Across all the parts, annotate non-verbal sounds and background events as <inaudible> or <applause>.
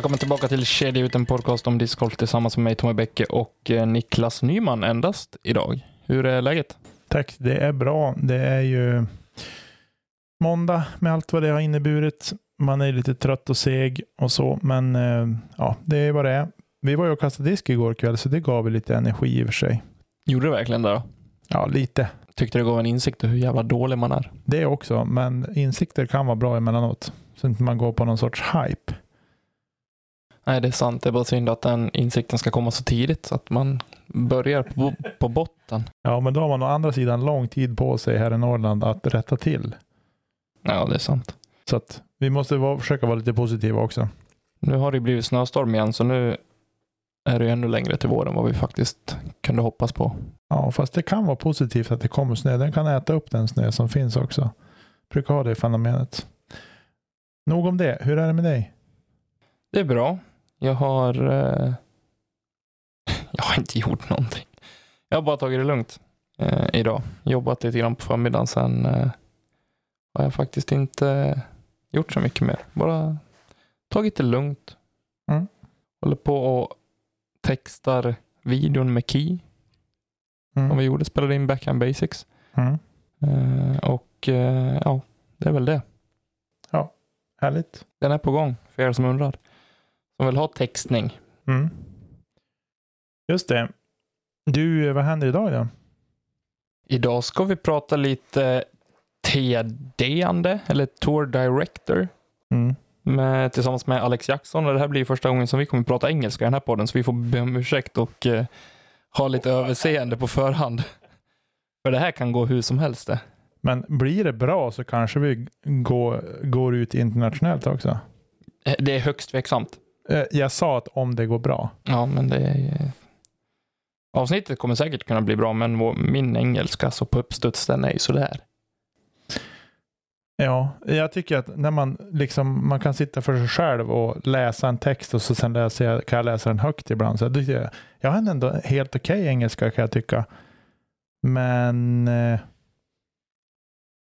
Välkommen tillbaka till Kedja ut en podcast om discgolf tillsammans med mig Tommy Bäcke och eh, Niklas Nyman endast idag. Hur är läget? Tack, det är bra. Det är ju måndag med allt vad det har inneburit. Man är lite trött och seg och så, men eh, ja, det är vad det är. Vi var ju och kastade disk igår kväll, så det gav lite energi i och för sig. Gjorde du verkligen det då? Ja, lite. Tyckte det gav en insikt i hur jävla dålig man är? Det också, men insikter kan vara bra emellanåt. Så inte man går på någon sorts hype. Nej, det är sant. Det är bara synd att den insikten ska komma så tidigt så att man börjar på, på botten. Ja, men då har man å andra sidan lång tid på sig här i Norrland att rätta till. Ja, det är sant. Så att vi måste vara, försöka vara lite positiva också. Nu har det blivit snöstorm igen, så nu är det ännu längre till våren vad vi faktiskt kunde hoppas på. Ja, fast det kan vara positivt att det kommer snö. Den kan äta upp den snö som finns också. Brukar ha det fenomenet. Nog om det. Hur är det med dig? Det är bra. Jag har... Eh, <laughs> jag har inte gjort någonting. Jag har bara tagit det lugnt eh, idag. Jobbat lite grann på förmiddagen. Sen eh, har jag faktiskt inte gjort så mycket mer. Bara tagit det lugnt. Mm. Håller på och textar videon med Key. Mm. Som vi gjorde. Spelade in Backhand Basics. Mm. Och ja, det är väl det. Härligt. Den är på gång för er som undrar. Som vill ha textning. Mm. Just det. Du, vad händer idag då? Idag ska vi prata lite TD-ande, eller Tour Director, Mm. med, tillsammans med Alex Jackson. Och det här blir första gången som vi kommer prata engelska i den här podden, så vi får be om ursäkt och eh, ha lite överseende på förhand. <laughs> För det här kan gå hur som helst det. Men blir det bra så kanske vi går, går ut internationellt också. Eh, Det är högst tveksamt. Eh, Jag sa att om det går bra. Ja, men det är... Avsnittet kommer säkert kunna bli bra, men min engelska så på uppstuds den är ju sådär. Ja, jag tycker att när man liksom man kan sitta för sig själv och läsa en text och så sen läser jag, kan jag läsa den högt ibland. Så jag, jag har ändå helt okej engelska kan jag tycka. Men eh,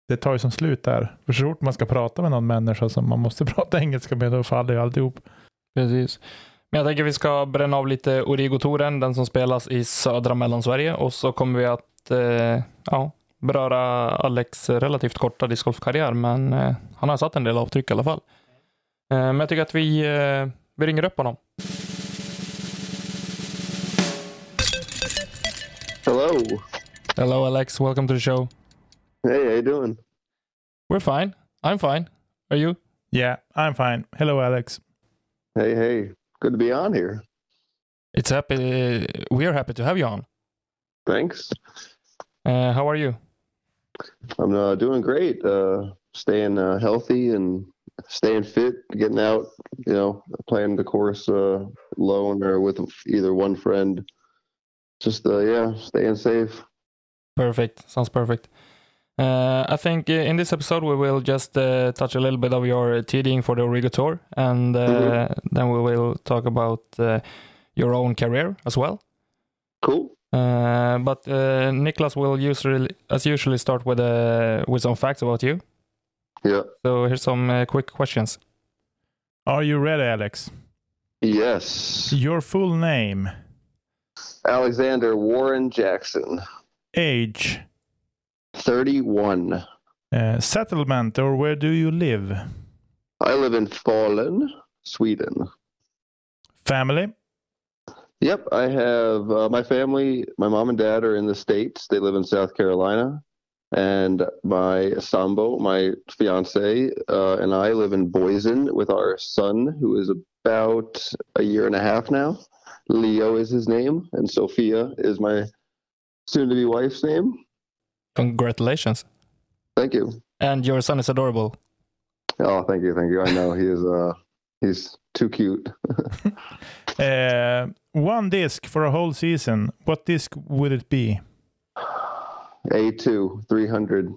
det tar ju som slut där. För så fort man ska prata med någon människa som man måste <laughs> prata engelska med, då faller ju alltihop. Precis. Men jag tänker vi ska bränna av lite Origo-touren, den som spelas i södra Mellansverige. Och så kommer vi att eh, ja, beröra Alex relativt korta discgolfkarriär, men eh, han har satt en del avtryck i alla fall. Eh, men jag tycker att vi, eh, vi ringer upp honom. Hello. Hello Alex, welcome to the show. Hey, how you doing? We're fine. I'm fine. Are you? Yeah, I'm fine. Hello Alex. Hey, hey. Good to be on here. It's happy. we are happy to have you on. Thanks. Uh, how are you? I'm uh, doing great. Uh, staying uh, healthy and staying fit, getting out, you know, playing the course uh, alone or with either one friend. Just, uh, yeah, staying safe. Perfect. Sounds perfect. Uh, I think uh, in this episode we will just uh, touch a little bit of your TDing for the Origo Tour, and uh, Mhm. then we will talk about uh, your own career as well. Cool. Uh, but uh, Niklas will usually, as usually, start with uh, with some facts about you. Yeah. So here's some uh, quick questions. Are you ready Alex? Yes. Your full name, Alexander Warren Jackson, age, 31. uh, settlement or where do you live? I live in Falun, Sweden. Family, Yep, I have uh, my family. My mom and dad are in the states. They live in South Carolina, and my Sambo, my fiance, uh, and I live in Boise with our son, who is about a year and a half now. Leo is his name, and Sophia is my soon-to-be wife's name. Congratulations. Thank you. And your son is adorable. Oh, thank you, thank you. I know he is. Uh, he's too cute. <laughs> Uh, one disc for a whole season. What disc would it be? A2 300.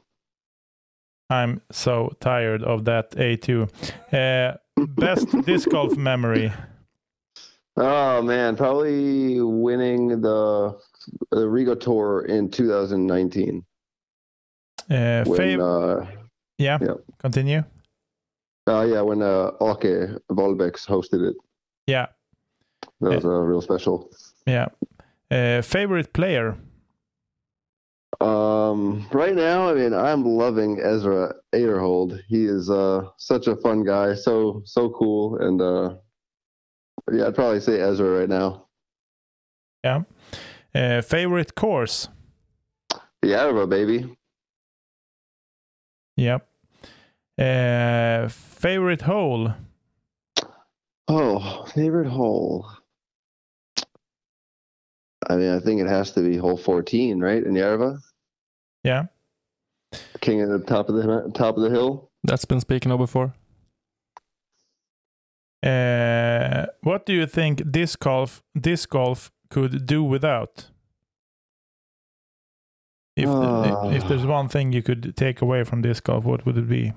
I'm so tired of that A2. Uh, best <laughs> disc golf memory. Oh man, probably winning the the Origo Tour in 2019. Uh, When, fav- uh, yeah, yeah. continue. uh, yeah, when uh, Ake Volbex hosted it, Yeah, that was uh, real special. yeah. Uh, favorite player? Um, right now, I mean, I'm loving Ezra Aderhold. He is uh, such a fun guy, so so cool, and uh, yeah, I'd probably say Ezra right now. Yeah. Uh, favorite course? The Adderall baby. Yep. Uh, favorite hole? Oh, favorite hole. I mean, I think it has to be hole 14, right? In Järva, Yeah. king at the top of the top of the hill. That's been speaking of before. Uh, what do you think disc golf disc golf could do without? If Ah. if there's one thing you could take away from disc golf, what would it be?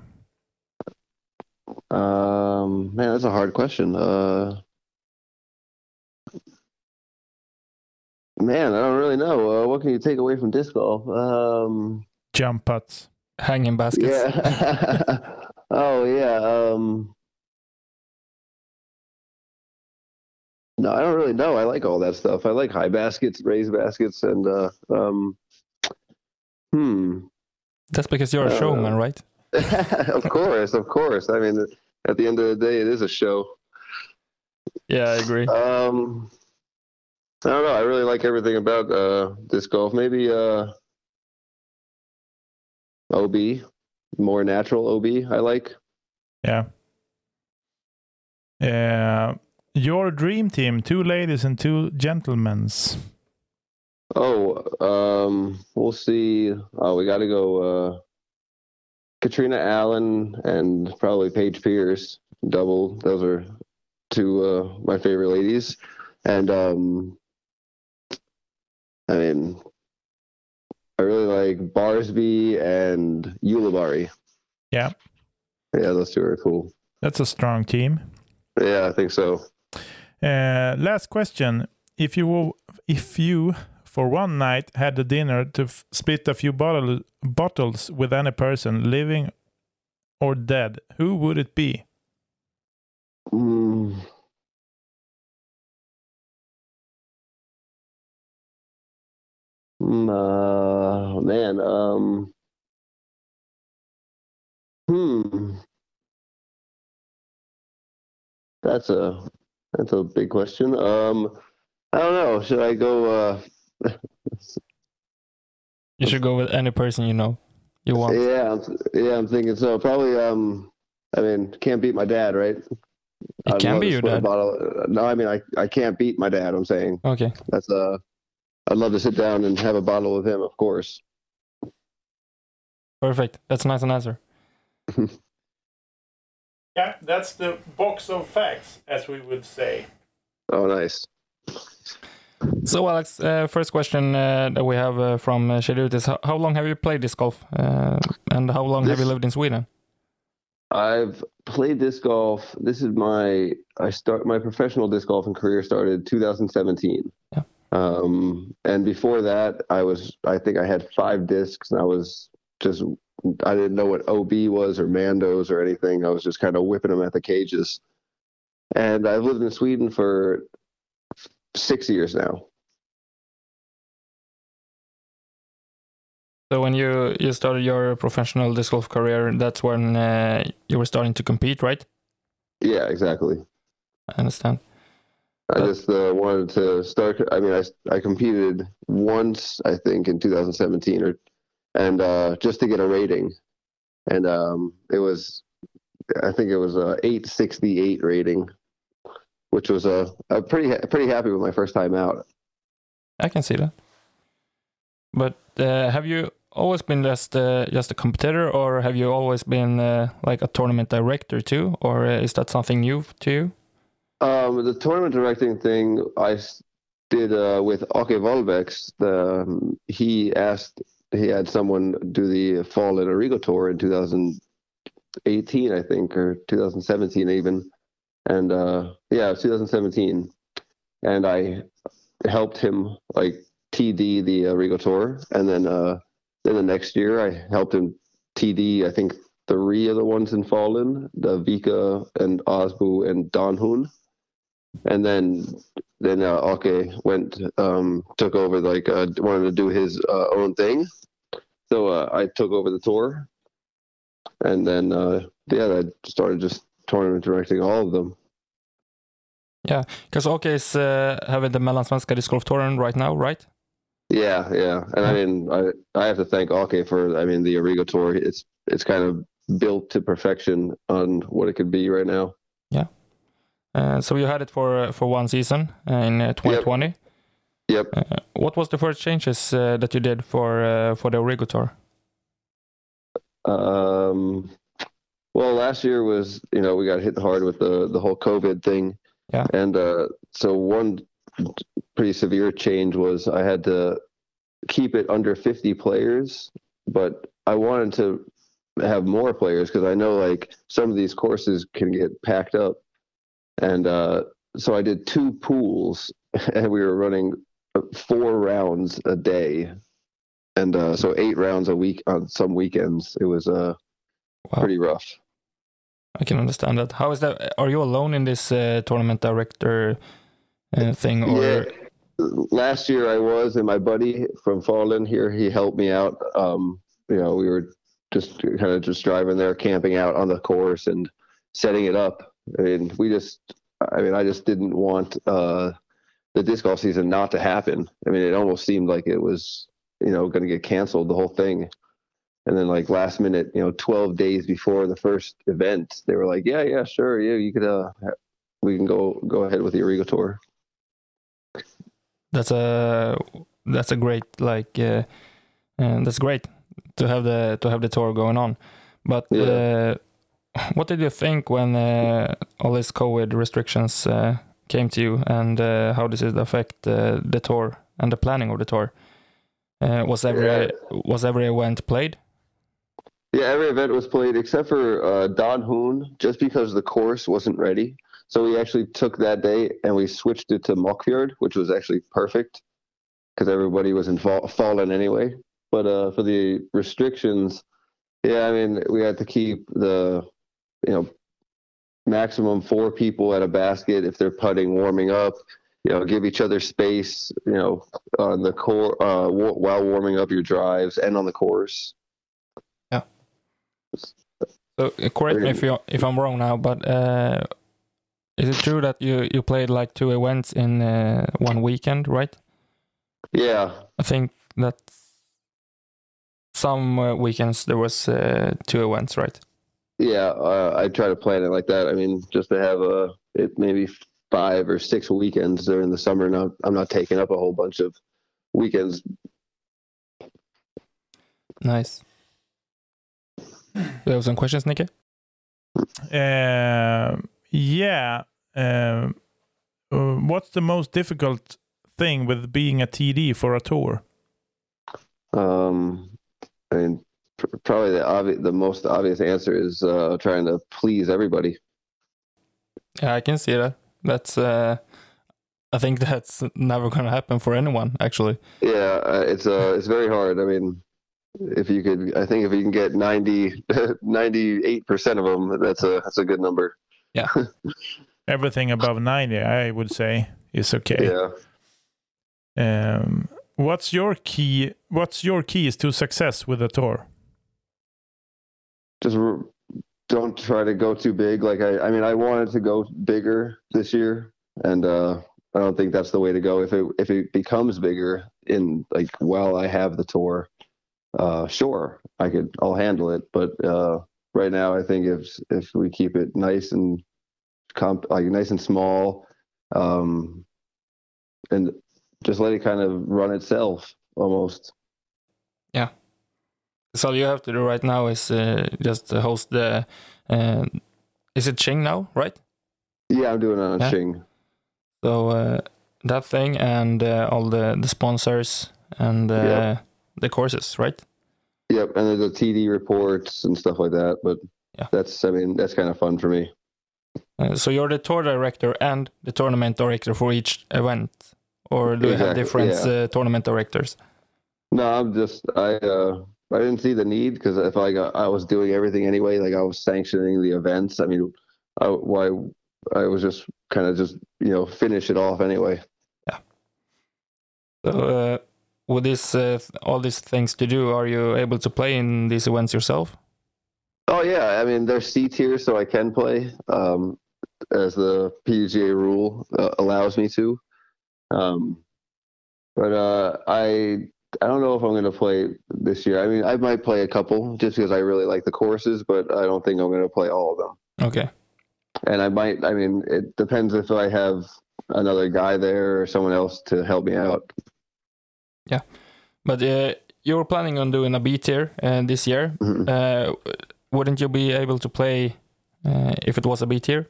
Um, man, that's a hard question. Uh, man, I don't really know. Uh, what can you take away from disc golf? Um, Jump putts. Hanging baskets. yeah. <laughs> oh yeah. Um, no, I don't really know. I like all that stuff. I like high baskets, raised baskets, and uh, um, hmm. That's because you're a Uh, showman, right? <laughs> of course, of course. I mean, at the end of the day, it is a show. Yeah, I agree. Um, I don't know. I really like everything about uh, disc golf. Maybe uh, OB, more natural OB. I like. Yeah. Uh, your dream team: two ladies and two gentlemen's. Oh, um, we'll see. Oh, we got to go. Uh, Catrina Allen and probably Paige Pierce. Double. Those are two uh, my favorite ladies. And um, I mean, I really like Barsby and Ulibarri. Yeah. Yeah, those two are cool. That's a strong team. Yeah, I think so. Uh, last question: If you if you for one night had a dinner to f- split a few bottle- bottles with any person, living or dead, who would it be? Mm. Uh, man, um, hmm, that's a that's a big question. Um, I don't know. Should I go? Uh, You should go with any person you know you want. yeah, I'm, yeah, I'm thinking so. Probably. Um, I mean, can't beat my dad, right? It I'd can love be your dad. Bottle. No, I mean, I I can't beat my dad. I'm saying. Okay, That's uh I'd love to sit down and have a bottle with him, of course. perfect. That's a nice answer. <laughs> Yeah, that's the box of facts, as we would say. Oh, nice. So, Alex, uh, first question uh, that we have uh, from uh, Shadut is how, how long have you played disc golf? Uh, and how long have you lived in Sweden? I've played disc golf. This is my I start my professional disc golfing career started 2017. Yeah. Um, and before that, I was I think I had five discs, and I was just I didn't know what OB was or Mandos or anything. I was just kind of whipping them at the cages. And I've lived in Sweden for six years now. So, when you, you started your professional disc golf career, that's when uh, you were starting to compete, right? Yeah, exactly. I understand. I just uh, wanted to start. I mean, I I competed once, I think, in 2017, or and uh, just to get a rating, and um, it was, I think it was a 868 rating, which was a, a pretty pretty happy with my first time out. I can see that. But uh, have you always been just uh, just a competitor, or have you always been uh, like a tournament director too, or uh, is that something new to you? Um, the tournament directing thing I did uh, with Ake Volvex. The, um, he asked he had someone do the fall in Origo tour in 2018, I think, or 2017 even, and uh, yeah, it was 2017, and I helped him like TD the Origo tour, and then uh, then the next year I helped him TD. I think three of the ones in Falun, the Vika and Osbu and Don Hoon and then then uh, Ake went um, took over like uh, wanted to do his uh, own thing, so uh, I took over the tour, and then uh, yeah, I started just tournament directing all of them. Yeah, because Ake is uh, having the Mellansvenska Disc Golf Touren right now, right? Yeah, yeah, and I mean I I have to thank Ake for I mean the Origo tour. It's it's kind of built to perfection on what it could be right now. Yeah. Uh, so you had it for uh, for one season uh, in uh, 2020. Yep. Uh, what was the first changes uh, that you did for uh, for the Origo Tour? Um, well, last year was you know we got hit hard with the the whole COVID thing. Yeah. And uh, so one pretty severe change was I had to keep it under 50 players, but I wanted to have more players because I know like some of these courses can get packed up, and uh, so I did two pools, <laughs> and we were running four rounds a day, and uh, so eight rounds a week on some weekends. It was uh, Wow. pretty rough. I can understand that. How is that? Are you alone in this uh, tournament director uh, thing, or Yeah. Last year I was, and my buddy from Falun here, he helped me out. Um, you know, we were just kind of just driving there, camping out on the course and setting it up. I mean, we just, I mean, I just didn't want uh, the disc golf season not to happen. I mean, it almost seemed like it was, you know, going to get canceled, the whole thing. And then, like last minute, you know, 12 days before the first event, they were like, "Yeah, yeah, sure, yeah, you could, uh, we can go go ahead with the Origo tour." that's a that's a great like uh, uh, that's great to have the to have the tour going on. But uh, <laughs> what did you think when uh, all these COVID restrictions uh, came to you, and uh, how does it affect uh, the tour and the planning of the tour? Uh, was every Yeah. was every event played? Yeah, every event was played except for uh, Don Hoon, just because the course wasn't ready. So we actually took that day and we switched it to Mockfjärd, which was actually perfect because everybody was in fall- Falun anyway. But uh, for the restrictions, yeah, I mean, we had to keep the, you know, maximum four people at a basket if they're putting, warming up. You know, give each other space. You know, on the core uh, while warming up your drives and on the course. So uh, correct me if you if I'm wrong now, but uh, is it true that you you played like two events in uh, one weekend, right? Yeah, I think that some uh, weekends there was uh, two events, right? Yeah, uh, I try to plan it like that. I mean, just to have a it maybe five or six weekends during the summer. Not I'm not taking up a whole bunch of weekends. Nice. Do you have some questions, Nicky? Uh, yeah. Um, uh, what's the most difficult thing with being a TD for a tour? Um, I mean, pr- probably the obvious, the most obvious answer is uh, trying to please everybody. Yeah, I can see that. That's uh, I think <laughs> that's never gonna happen for anyone, actually. Yeah, uh, it's uh, it's very hard. I mean, if you could, I think if you can get 90, <laughs> 98 percent of them, that's a that's a good number. Yeah. <laughs> Everything above 90, I would say, is okay. Yeah. Um, what's your key? What's your keys to success with a tour? just don't try to go too big. Like I, I mean, I wanted to go bigger this year, and uh, I don't think that's the way to go. If it if it becomes bigger in like while I have the tour, uh, sure, I could, I'll handle it. But uh, right now, I think if if we keep it nice and comp, like nice and small, um, and just let it kind of run itself almost. Yeah. So all you have to do right now is uh, just host the. Uh, is it Tjing now, right? Yeah, I'm doing it on Yeah. Tjing. So uh, that thing and uh, all the the sponsors and uh, Yeah. The courses, right? Yep, and there's the TD reports and stuff like that. But Yeah. that's, I mean, that's kind of fun for me. Uh, so you're the tour director and the tournament director for each event, or do you have different yeah. uh, tournament directors? No, I'm just I uh I didn't see the need because if I got I was doing everything anyway, like I was sanctioning the events. I mean, I, why I was just kind of just you know finish it off anyway. Yeah. So uh, with this uh, all these things to do, are you able to play in these events yourself? Oh yeah, I mean there's C tier, so I can play um, as the PDGA rule uh, allows me to. Um, but uh, I I don't know if I'm going to play this year. I mean, I might play a couple just because I really like the courses, but I don't think I'm going to play all of them. Okay. and I might. I mean, it depends if I have another guy there or someone else to help me out. Yeah, but uh, you were planning on doing a B tier uh, this year. Mhm. Uh, wouldn't you be able to play uh, if it was a B tier?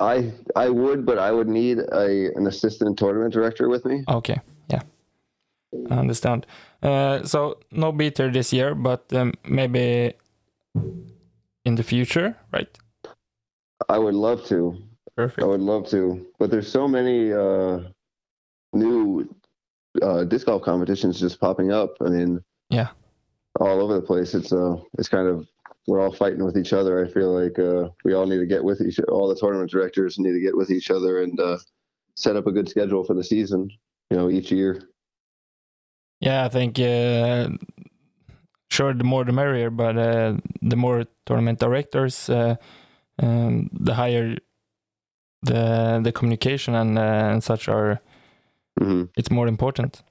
I I would, but I would need a an assistant tournament director with me. Okay, yeah, I understand. Uh, so no B tier this year, but um, maybe in the future, right? I would love to. Perfect. I would love to, but there's so many uh, new uh, disc golf competitions just popping up. I mean, Yeah. all over the place. It's uh, it's kind of we're all fighting with each other. I feel like uh, we all need to get with each. All the tournament directors need to get with each other and uh, set up a good schedule for the season. You know, each year. Yeah, I think uh, sure the more the merrier, but uh, the more tournament directors, uh, um, the higher the the communication and uh, and such are. Hmm It's more important.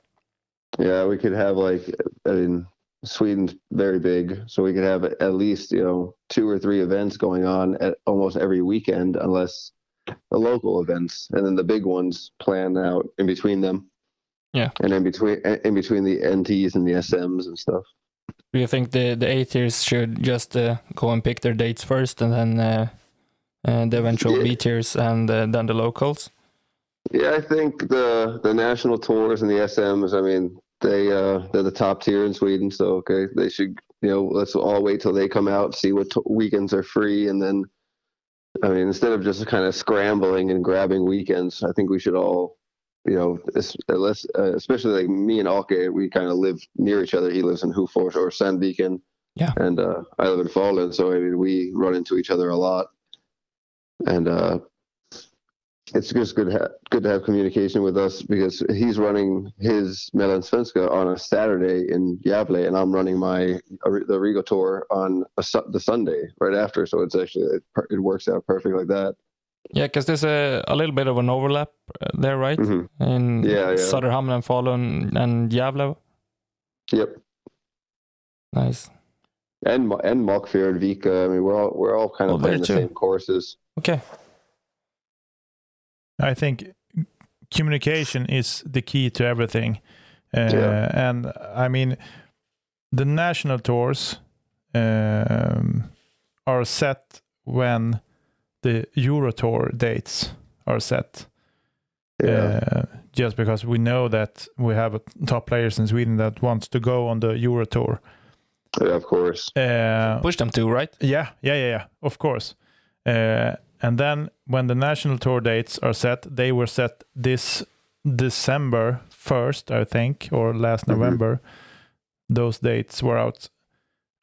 Yeah, we could have like I mean, Sweden's very big, so we could have at least you know two or three events going on at almost every weekend, unless the local events, and then the big ones plan out in between them. Yeah. and in between in between the NTs and the SMs and stuff. Do you think the the A tiers should just uh, go and pick their dates first, and then uh, uh, the eventual Yeah. B tiers, and uh, then the locals? Yeah, I think the the national tours and the SMs. I mean, they uh, they're the top tier in Sweden, so okay, they should you know let's all wait till they come out, see what t- weekends are free, and then I mean instead of just kind of scrambling and grabbing weekends, I think we should all you know unless uh, especially like me and Ake, we kind of live near each other. He lives in Hofors or Sandviken, Yeah. and uh, I live in Falun, so I mean we run into each other a lot, and uh, it's just good ha- good to have communication with us because he's running his Mellansvenska on a Saturday in Gävle, and I'm running my the Origo tour on a, su- the Sunday right after. So it's actually it, it works out perfect like that. Yeah, because there's a, a little bit of an overlap uh, there, right? Mhm. In Yeah, yeah. Söderhamn and Falun and Gävle. Yep, Nice. and and Mockfjärd and Vika. I mean, we're all we're all kind Oh, of there playing the too. same courses. Okay. I think communication is the key to everything. Uh, Yeah. And I mean, the national tours um, are set when the Euro Tour dates are set. Yeah, Uh, just because we know that we have top players in Sweden that wants to go on the Euro Tour. yeah, of course. Uh, Push them to, right? yeah, yeah, yeah, yeah. Of course. Uh, and then when the national tour dates are set, they were set this December first, I think, or last Mhm. November. Those dates were out.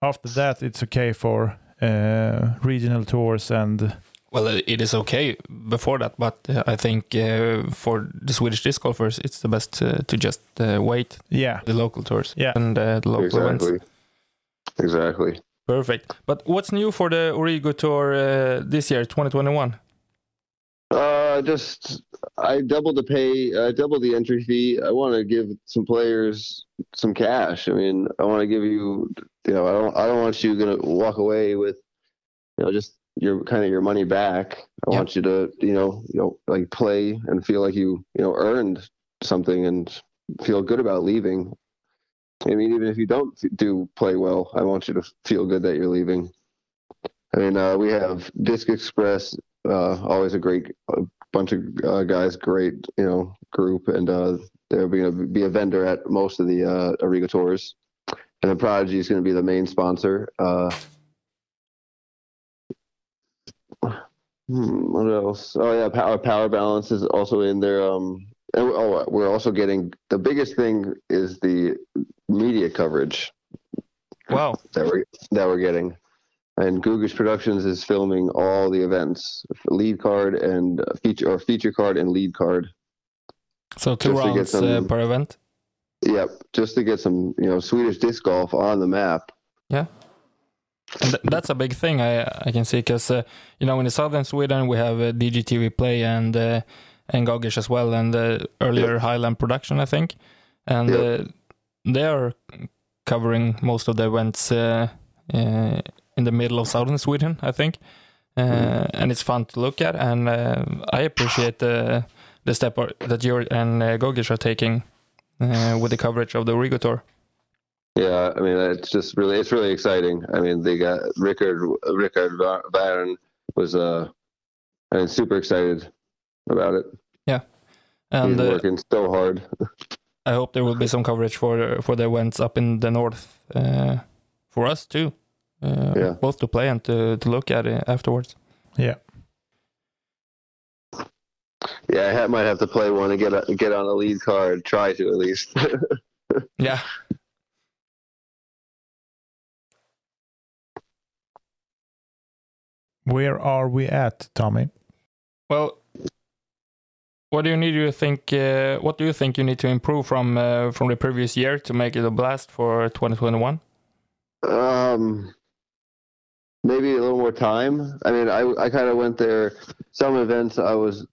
After that, it's okay for uh, regional tours and Well, it is okay before that, but uh, I think uh, for the Swedish disc golfers, it's the best uh, to just uh, wait yeah, the local tours Yeah. and uh, the local events. Exactly. Perfect. But what's new for the Origo Tour uh, this year, 2021? Uh, just I doubled the pay, I doubled the entry fee. I want to give some players some cash. I mean, I want to give you, you know, I don't, I don't want you gonna walk away with, you know, just your kind of your money back. I Yeah. want you to, you know, you know, like play and feel like you, you know, earned something and feel good about leaving. I mean, even if you don't do play well, I want you to feel good that you're leaving. I mean, uh, we have Disc Express, uh, always a great a bunch of uh, guys, great you know group, and uh, they're going to be a vendor at most of the uh, Origo tours, and then Prodigy is going to be the main sponsor. Uh, <sighs> hmm, what else? Oh yeah, Power Power Balance is also in there. Um, and we're, oh, we're also getting the biggest thing is the media coverage Wow. that we're that we're getting. And Googish Productions is filming all the events, lead card and uh, feature or feature card and lead card. So two Just to get rounds uh, per event. Yep, just to get some you know Swedish disc golf on the map. Yeah. And th- that's a big thing I I can see because uh, you know in the southern Sweden we have uh, DGTV Play and uh, and Gogish as well and the earlier Highland Production I think, and Yeah. uh, they are covering most of the events uh, uh, in the middle of southern Sweden I think, uh, Mhm. and it's fun to look at and uh, I appreciate the the step that you and uh, Gogish are taking uh, with the coverage of the Origo Tour. Yeah, I mean it's just really it's really exciting. I mean they got Rickard Rickard Varen was uh I mean super excited about it. Yeah, and He's uh, working so hard. <laughs> I hope there will be some coverage for for the events up in the north uh, for us too. Uh, Yeah. Both to play and to, to look at it afterwards. Yeah. Yeah, I ha- might have to play one and get a, get on a lead card. Try to at least. <laughs> Yeah. Where are we at, Tommy? Well, what do you need to think? Uh, what do you think you need to improve from uh, from the previous year to make it a blast for 2021? Um, maybe a little more time. I mean, I I kind of went there. Some events I was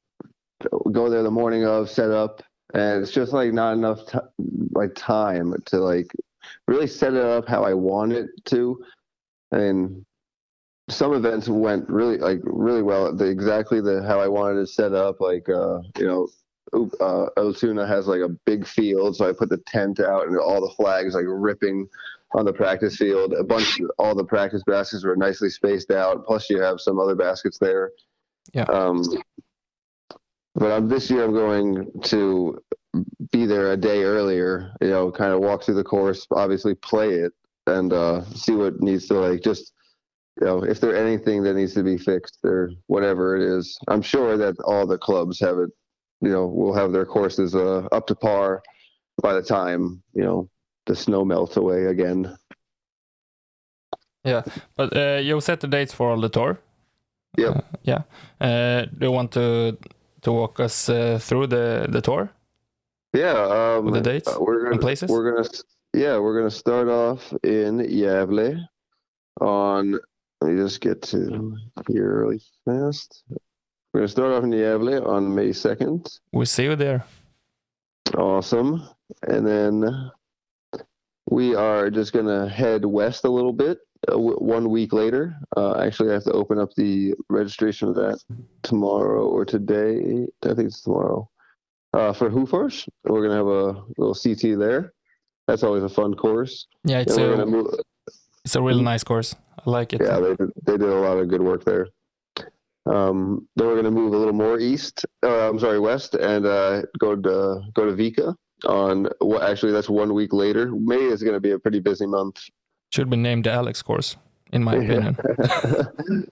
go there the morning of, set up, and it's just like not enough like time to like really set it up how I want it to. And some events went really like really well. The, exactly the how I wanted it set up. Like uh, you know, uh, has like a big field, so I put the tent out and all the flags like ripping on the practice field. A bunch, all the practice baskets were nicely spaced out. Plus, you have some other baskets there. Yeah. Um, but I'm, this year, I'm going to be there a day earlier. You know, kind of walk through the course, obviously play it, and uh, see what needs to like just. You know, if there anything that needs to be fixed or whatever it is, I'm sure that all the clubs have it. You know, will have their courses uh, up to par by the time you know the snow melts away again. Yeah, but uh, you set the dates for all the tour. Yep. Uh, yeah. Uh, do you want to to walk us uh, through the the tour? Yeah, um, the dates uh, we're gonna and places? we're gonna yeah we're gonna start off in Gävle on. Let me just get to here really fast. We're gonna start off in Gävle on May second. We'll see you there. Awesome, and then we are just gonna head west a little bit. Uh, w- one week later, uh, actually, I have to open up the registration of that tomorrow or today. I think it's tomorrow. Uh, for Hofors, we're gonna have a little CT there. That's always a fun course. Yeah, it's a move. it's a really nice course. I like it. Yeah, they did, they did a lot of good work there. Um, then we're gonna move a little more east. Uh, I'm sorry, west, and uh, go to go to Vika on. Well, actually, that's one week later. May is gonna be a pretty busy month. Should be named the Alex course, in my <laughs> opinion. <laughs>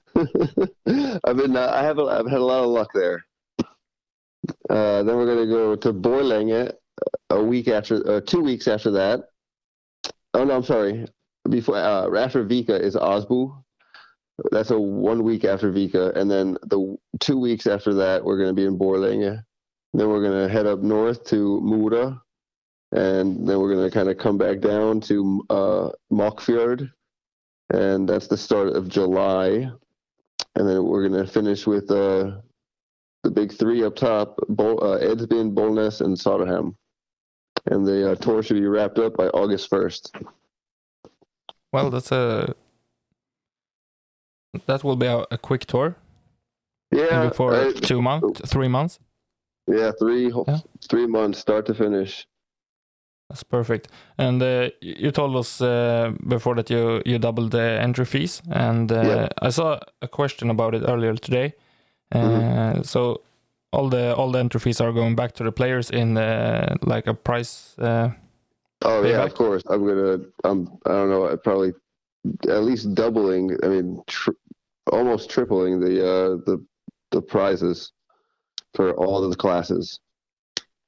I've been. Uh, I have. A, I've had a lot of luck there. Uh, then we're gonna go to Borlänge a week after. Uh, two weeks after that. Oh no, I'm sorry. Before uh, after Vika is Osbu. That's a one week after Vika, and then the two weeks after that we're gonna be in Borlänge. Then we're gonna head up north to Mora, and then we're gonna kind of come back down to uh, Mockfjärd, and that's the start of July. And then we're gonna finish with uh, the big three up top: Bol- uh, Edsbyn, Bollnäs, and Söderhamn. And the uh, tour should be wrapped up by August first. Well, that's a that will be a, a quick tour. Yeah, Maybe for I- two months, three months. yeah, three Yeah. three months, start to finish. That's perfect. And uh, you told us uh, before that you you doubled the entry fees, and uh, Yeah. I saw a question about it earlier today. Uh, Mhm. So all the all the entry fees are going back to the players in uh, like a price. Oh yeah, of course. I'm gonna. I'm. I don't know. Probably at least doubling. I mean, tr- almost tripling the uh, the the prizes for all of the classes.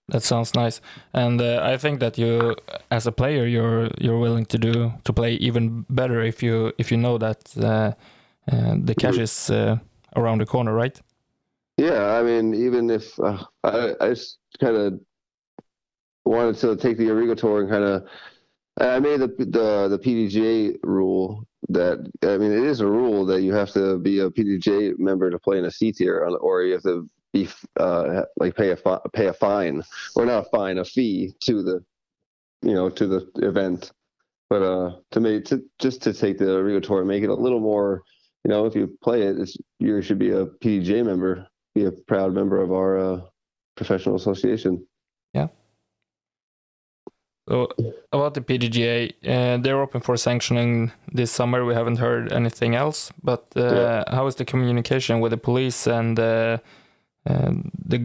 that sounds nice, and uh, I think that you, as a player, you're you're willing to do to play even better if you if you know that uh, uh, the cash is uh, around the corner, right? Yeah, I mean, even if uh, I, I just kind of wanted to take the Origo tour and kind of, I made the the the PDGA rule that I mean it is a rule that you have to be a PDGA member to play in a C tier, or- you have to be uh, like pay a fi- pay a fine or not a fine, a fee to the, you know, to the event. But uh, to me, to just to take the Origo tour and make it a little more, you know, if you play it, you should be a PDGA member be a proud member of our uh, professional association. So about the PDGA, uh, they're open for sanctioning this summer. We haven't heard anything else. But uh, Yeah. how is the communication with the police and uh, and the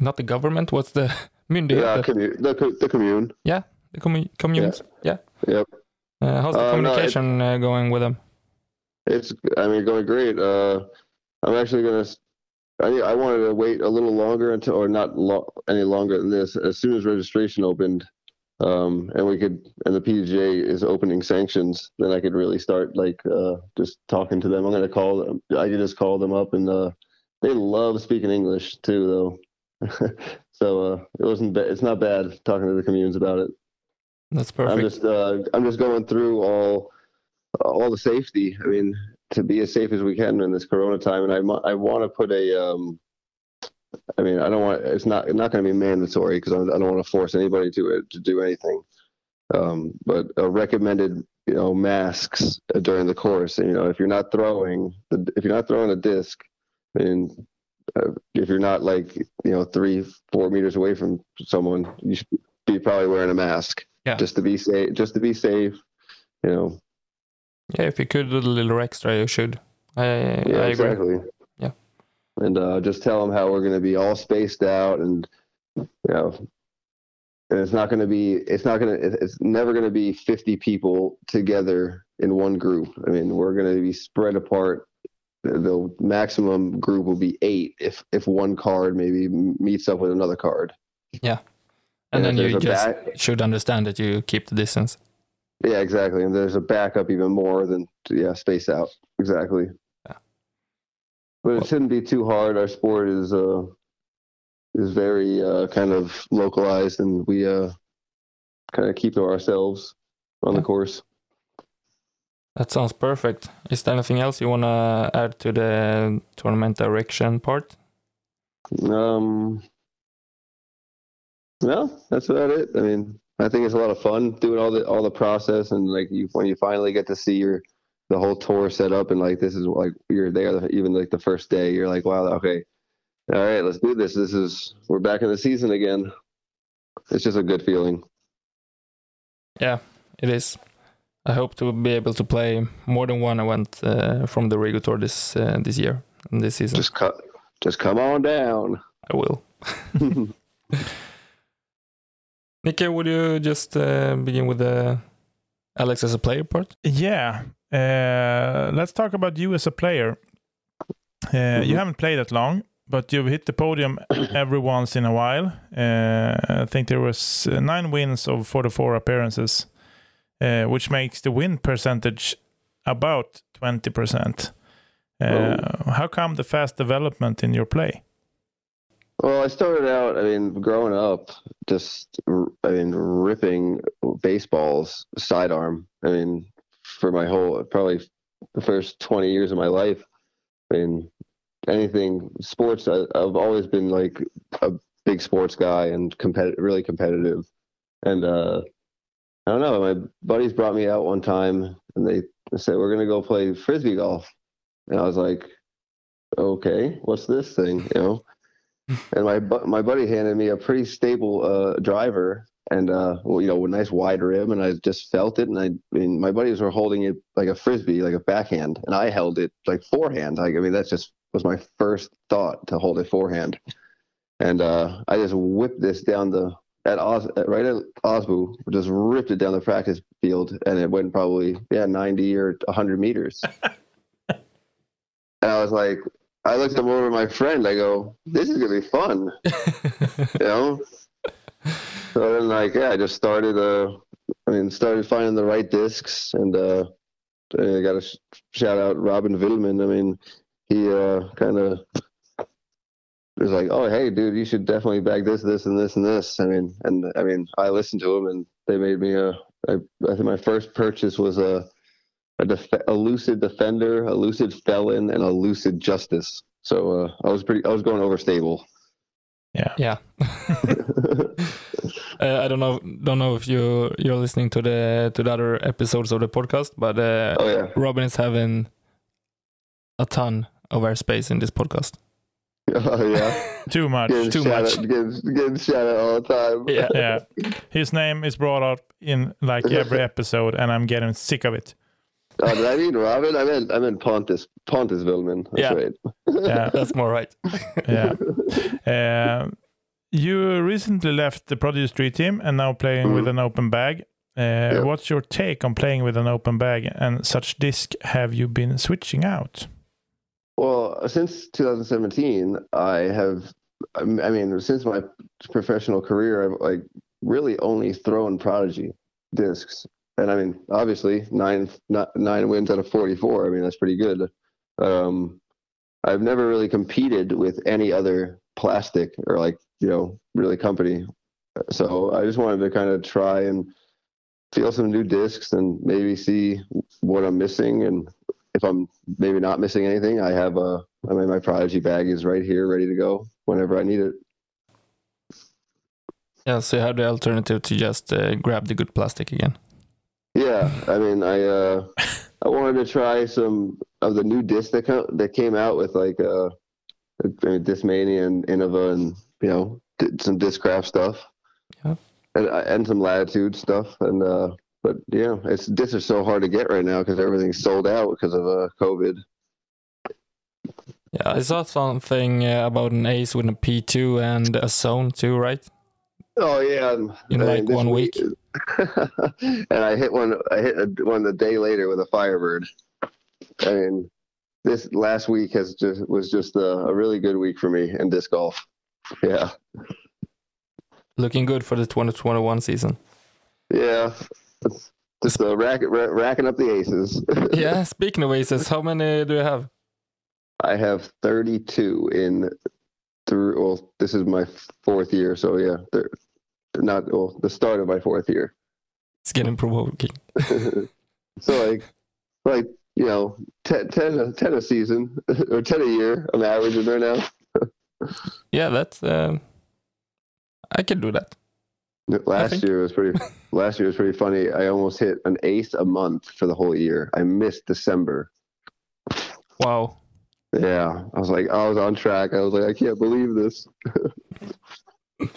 not the government? What's the <laughs> myndighet? Yeah, commu- the, the commune. Yeah, the commu- communes? Yeah. Yep. Uh, how's the Uh, no, it- communication uh, going with them? It's, I mean, going great. Uh, I'm actually gonna. I, I wanted to wait a little longer until, or not lo- any longer than this. As soon as registration opened, um, and we could, and the PDGA is opening sanctions, then I could really start like uh, just talking to them. I'm gonna call them. I could just call them up, and uh, they love speaking English too, though. <laughs> so uh, it wasn't. Ba- it's not bad talking to the communes about it. That's perfect. I'm just uh, I'm just going through all all the safety. I mean, to be as safe as we can in this Corona time, and I I want to put a. Um, I mean, I don't want. It's not not going to be mandatory because I don't want to force anybody to to do anything. Um, but uh, recommended, you know, masks uh, during the course. And, you know, if you're not throwing, the, if you're not throwing a disc, and uh, if you're not like you know three four meters away from someone, you should be probably wearing a mask Yeah. just to be safe. Just to be safe, you know. Yeah, if you could do a little extra, you should. I, Yeah, I agree. exactly. Yeah. And uh, just tell them how we're going to be all spaced out, and you know, and it's not going to be, it's not going to, it's never going to be 50 people together in one group. I mean, we're going to be spread apart. The, the maximum group will be eight if if one card maybe meets up with another card. And And then you just back- should understand that you keep the distance. Yeah, exactly. And there's a backup even more than yeah, space out. Exactly. But it shouldn't be too hard. Our sport is uh is very uh kind of localized and we uh kind of keep to ourselves on the course. That sounds perfect. Is there anything else you want to add to the tournament direction part? Um No, that's about it. I mean, I think it's a lot of fun doing all the all the process and like you when you finally get to see your the whole tour set up and like this is like you're there even like the first day you're like wow okay all right let's do this this is we're back in the season again it's just a good feeling Yeah, it is. I hope to be able to play more than one event uh, from the Origo Tour this uh, this year and this season. just cut just come on down I will. <laughs> Nikke, would you just uh, begin with the Alex as a player part? Yeah. Uh, let's talk about you as a player. Uh, You Mhm. haven't played that long, but you've hit the podium <clears throat> every once in a while. Uh, I think there was nine wins of 44 appearances, uh, which makes the win percentage about 20%. Uh, how come the fast development in your play? Well, I started out, I mean, growing up, just, I mean, ripping baseballs sidearm. I mean, for my whole, probably the first 20 years of my life. I mean, anything sports. I, I've always been like a big sports guy and competitive, really competitive. And uh, I don't know. My buddies brought me out one time, and they said we're gonna go play frisbee golf, and I was like, okay, what's this thing? You know. <laughs> and my my buddy handed me a pretty stable uh, driver and uh, well, you know, a nice wide rim, and I just felt it. And I, I mean, my buddies were holding it like a frisbee, like a backhand, and I held it like forehand. Like, I mean, that's just was my first thought to hold it forehand, and uh, I just whipped this down the at Os, right at Osbu, just ripped it down the practice field, and it went probably yeah ninety or hundred meters. <laughs> and I was like, I looked over at my friend. I go, "This is gonna be fun," <laughs> you know. So then, like, yeah, I just started. Uh, I mean, started finding the right discs, and uh, I got to sh- shout out Robin Villman. I mean, he uh, kind of <laughs> was like, "Oh, hey, dude, you should definitely bag this, this, and this, and this." I mean, and I mean, I listened to him, and they made me a. I, I think my first purchase was a a, def- a lucid defender, a lucid felon, and a lucid justice. So uh, I was pretty. I was going over stable. Yeah. Yeah. <laughs> <laughs> uh, I don't know. Don't know if you you're listening to the to the other episodes of the podcast, but uh, oh yeah. Robin is having a ton of airspace in this podcast. <laughs> Oh yeah. <laughs> Too much. Getting Too much. Out, getting, getting shout out all the time. Yeah. <laughs> yeah. His name is brought up in like every episode, and I'm getting sick of it. Oh, did I mean Robin? I meant I meant Pontus Pontus Villman. That's Yeah. right. Yeah. That's more right. yeah. Uh, you recently left the Prodigy Street team and now playing with an open bag. Uh, What's your take on playing with an open bag and such disc have you been switching out? Well, since 2017, I have. I mean, since my professional career, I've like really only thrown Prodigy discs, and I mean, obviously nine nine wins out of 44. I mean, that's pretty good. Um, I've never really competed with any other plastic or like you know really company, so I just wanted to kind of try and feel some new discs and maybe see what I'm missing and if I'm maybe not missing anything, I have a. I mean, my Prodigy bag is right here, ready to go whenever I need it. Yeah, so you have the alternative to just uh, grab the good plastic again. Yeah, I mean, I uh, <laughs> I wanted to try some of the new discs that co- that came out with like uh, I mean, Discmania and Innova and you know did some Discraft stuff. Yeah. And and some Latitude stuff and uh, but yeah, it's discs are so hard to get right now because everything's sold out because of uh, COVID. Yeah, I saw something uh, about an ace with a P2 and a zone too, right? Oh yeah, In like one week? <laughs> and I hit one. I hit one the day later with a Firebird. I mean, this last week has just was just a, a really good week for me in disc golf. Yeah, Looking good for the 2021 season. yeah. Just uh, rack, ra- racking up the aces. <laughs> Yeah, speaking of aces, how many do you have? I have 32 in through. Well, this is my fourth year, so yeah, they're not well the start of my fourth year. It's getting provoking. <laughs> so like like you know 10, 10, a- 10 a season <laughs> or 10 a year i'm averaging there now Yeah, that's. Um, I can do that. last year was pretty last year was pretty funny i almost hit an ace a month for the whole year i missed december Wow. yeah i was like i was on track i was like i can't believe this <laughs>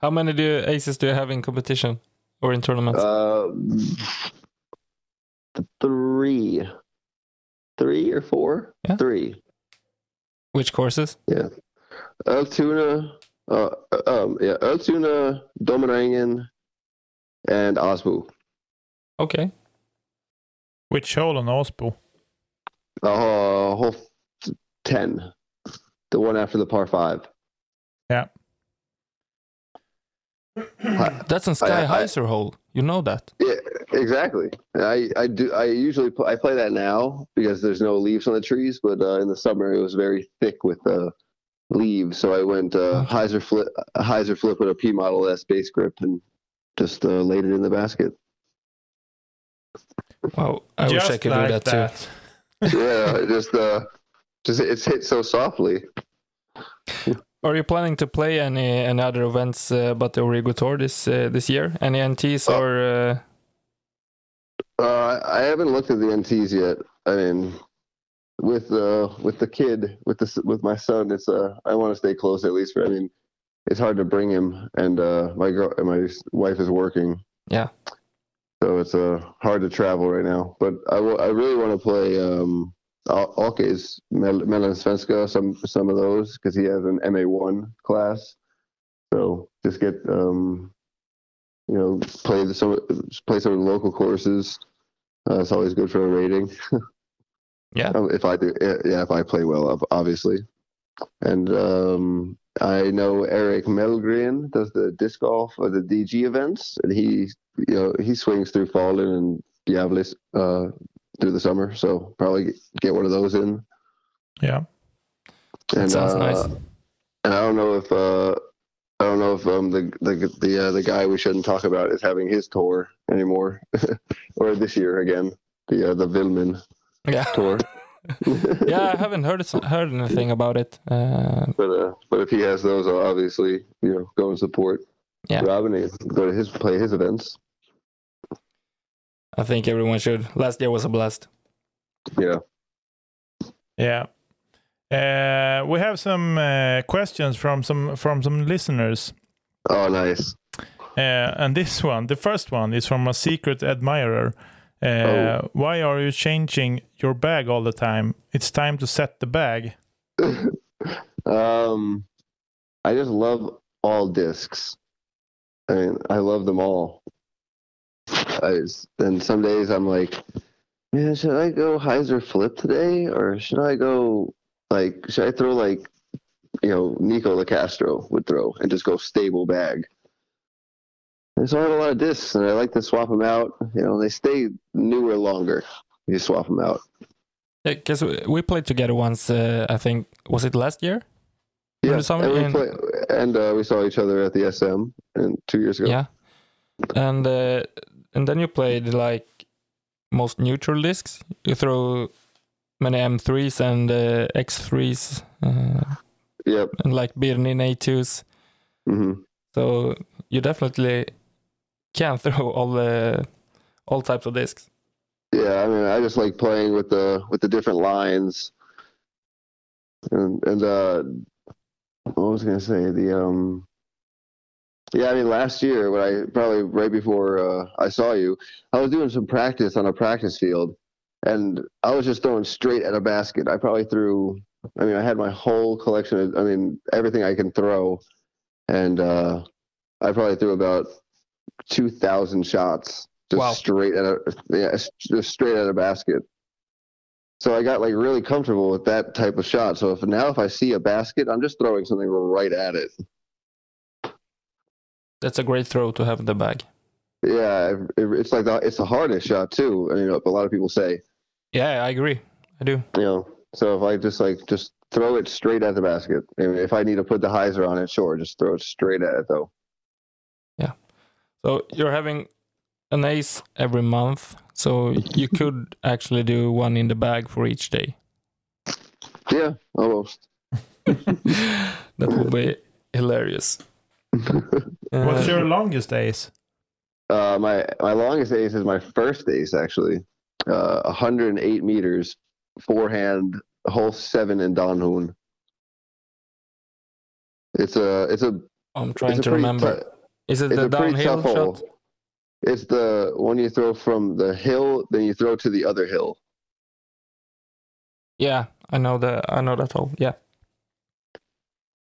How many do you, aces do you have in competition or in tournaments? uh three three or four Yeah. three Which courses? Altuna, uh, um, yeah, Altuna, Dominangen, and Osbu. Okay. Which hole on Osbo? Uh, hole 10. The one after the par 5. Yeah. <clears throat> That's on Sky I- I- hyzer hole. You know that. Yeah, exactly. I, I do. I usually pl- I play that now because there's no leaves on the trees, but uh, in the summer it was very thick with uh, leaves. So I went uh, Okay. hyzer flip, a hyzer flip with a P Model S base grip and just uh, laid it in the basket. Wow. I wish I could like do that, too. yeah, just uh, just it's hit so softly. <laughs> Are you planning to play any any other events uh, but the Origo Tour this uh, this year? Any NTs Oh. or? Uh, Uh, I haven't looked at the NTs yet. I mean, with uh with the kid, with the with my son, it's uh I want to stay close at least. For I mean, it's hard to bring him, and uh my girl, my wife is working. Yeah. So it's uh hard to travel right now. But I will- I really want to play um Al- Ake's Mel- Mellansvenska, some some of those because he has an MA one class. So just get um you know play the some play some of the local courses. Uh, it's always good for a rating. <laughs> Yeah. If I do, yeah, if I play well, obviously. And um, I know Eric Mellgren does the disc golf or the DG events, and he, you know, he swings through Falun and Diablis uh, through the summer. So probably get, one of those in. Yeah. And, sounds uh, nice. And I don't know if uh, I don't know if um, the the the uh, the guy we shouldn't talk about is having his tour anymore, <laughs> or this year again. The uh, the Villman Yeah. tour. <laughs> yeah, I haven't heard heard anything about it. Uh, But uh, but if he has those, I'll obviously you know go and support Yeah. Robin and go to his play his events. I think everyone should. Last year was a blast. Yeah. Yeah. Uh, we have some uh, questions from some from some listeners. Oh, nice. Uh, and this one, the first one, is from a secret admirer. Uh, Oh. Why are you changing your bag all the time? It's time to set the bag. <laughs> um, I just love all discs. I mean, I love them all. I just, and some days I'm like, man, should I go hyzer flip today, or should I go like should I throw like you know Nikko Locastro would throw and just go stable bag. I have a lot of discs, and I like to swap them out. You know, they stay newer longer. You swap them out. Because we played together once. Uh, I think was it last year? Summer, and we, in- play, and uh, we saw each other at the SM and two years ago. Yeah. And uh, and then you played like most neutral discs. You throw many M3s and uh, X3s uh, Yep. and like Birnin A2s. hmm So you definitely can <laughs> throw all the all types of discs. Yeah, I mean, I just like playing with the with the different lines. And and uh, what was I gonna say? The um, yeah, I mean, last year when I probably right before uh, I saw you, I was doing some practice on a practice field, and I was just throwing straight at a basket. I probably threw. I mean, I had my whole collection. Of, I mean, everything I can throw, and uh, I probably threw about two thousand shots just Wow. straight at a yeah, just straight at a basket. So I got like really comfortable with that type of shot. So if now if I see a basket, I'm just throwing something right at it. That's a great throw to have in the bag. Yeah, it, it's like the, it's the hardest shot too. I mean, a lot of people say, Yeah, I agree. I do. you know. So if I just like just throw it straight at the basket. I mean, if I need to put the hyzer on it, sure, just throw it straight at it though. So you're having an ace every month. So you could actually do one in the bag for each day. Yeah, almost. <laughs> that would be hilarious. <laughs> What's Uh, your longest ace? Uh, my my longest ace is my first ace actually, uh, 108 meters, forehand, hole seven in Donhoon. It's a it's a I'm trying it's a to pretty remember. Tou- Is it it's the a pretty downhill tough hole. It's the one you throw from the hill, then you throw to the other hill. Yeah, I know the I know that hole. Yeah.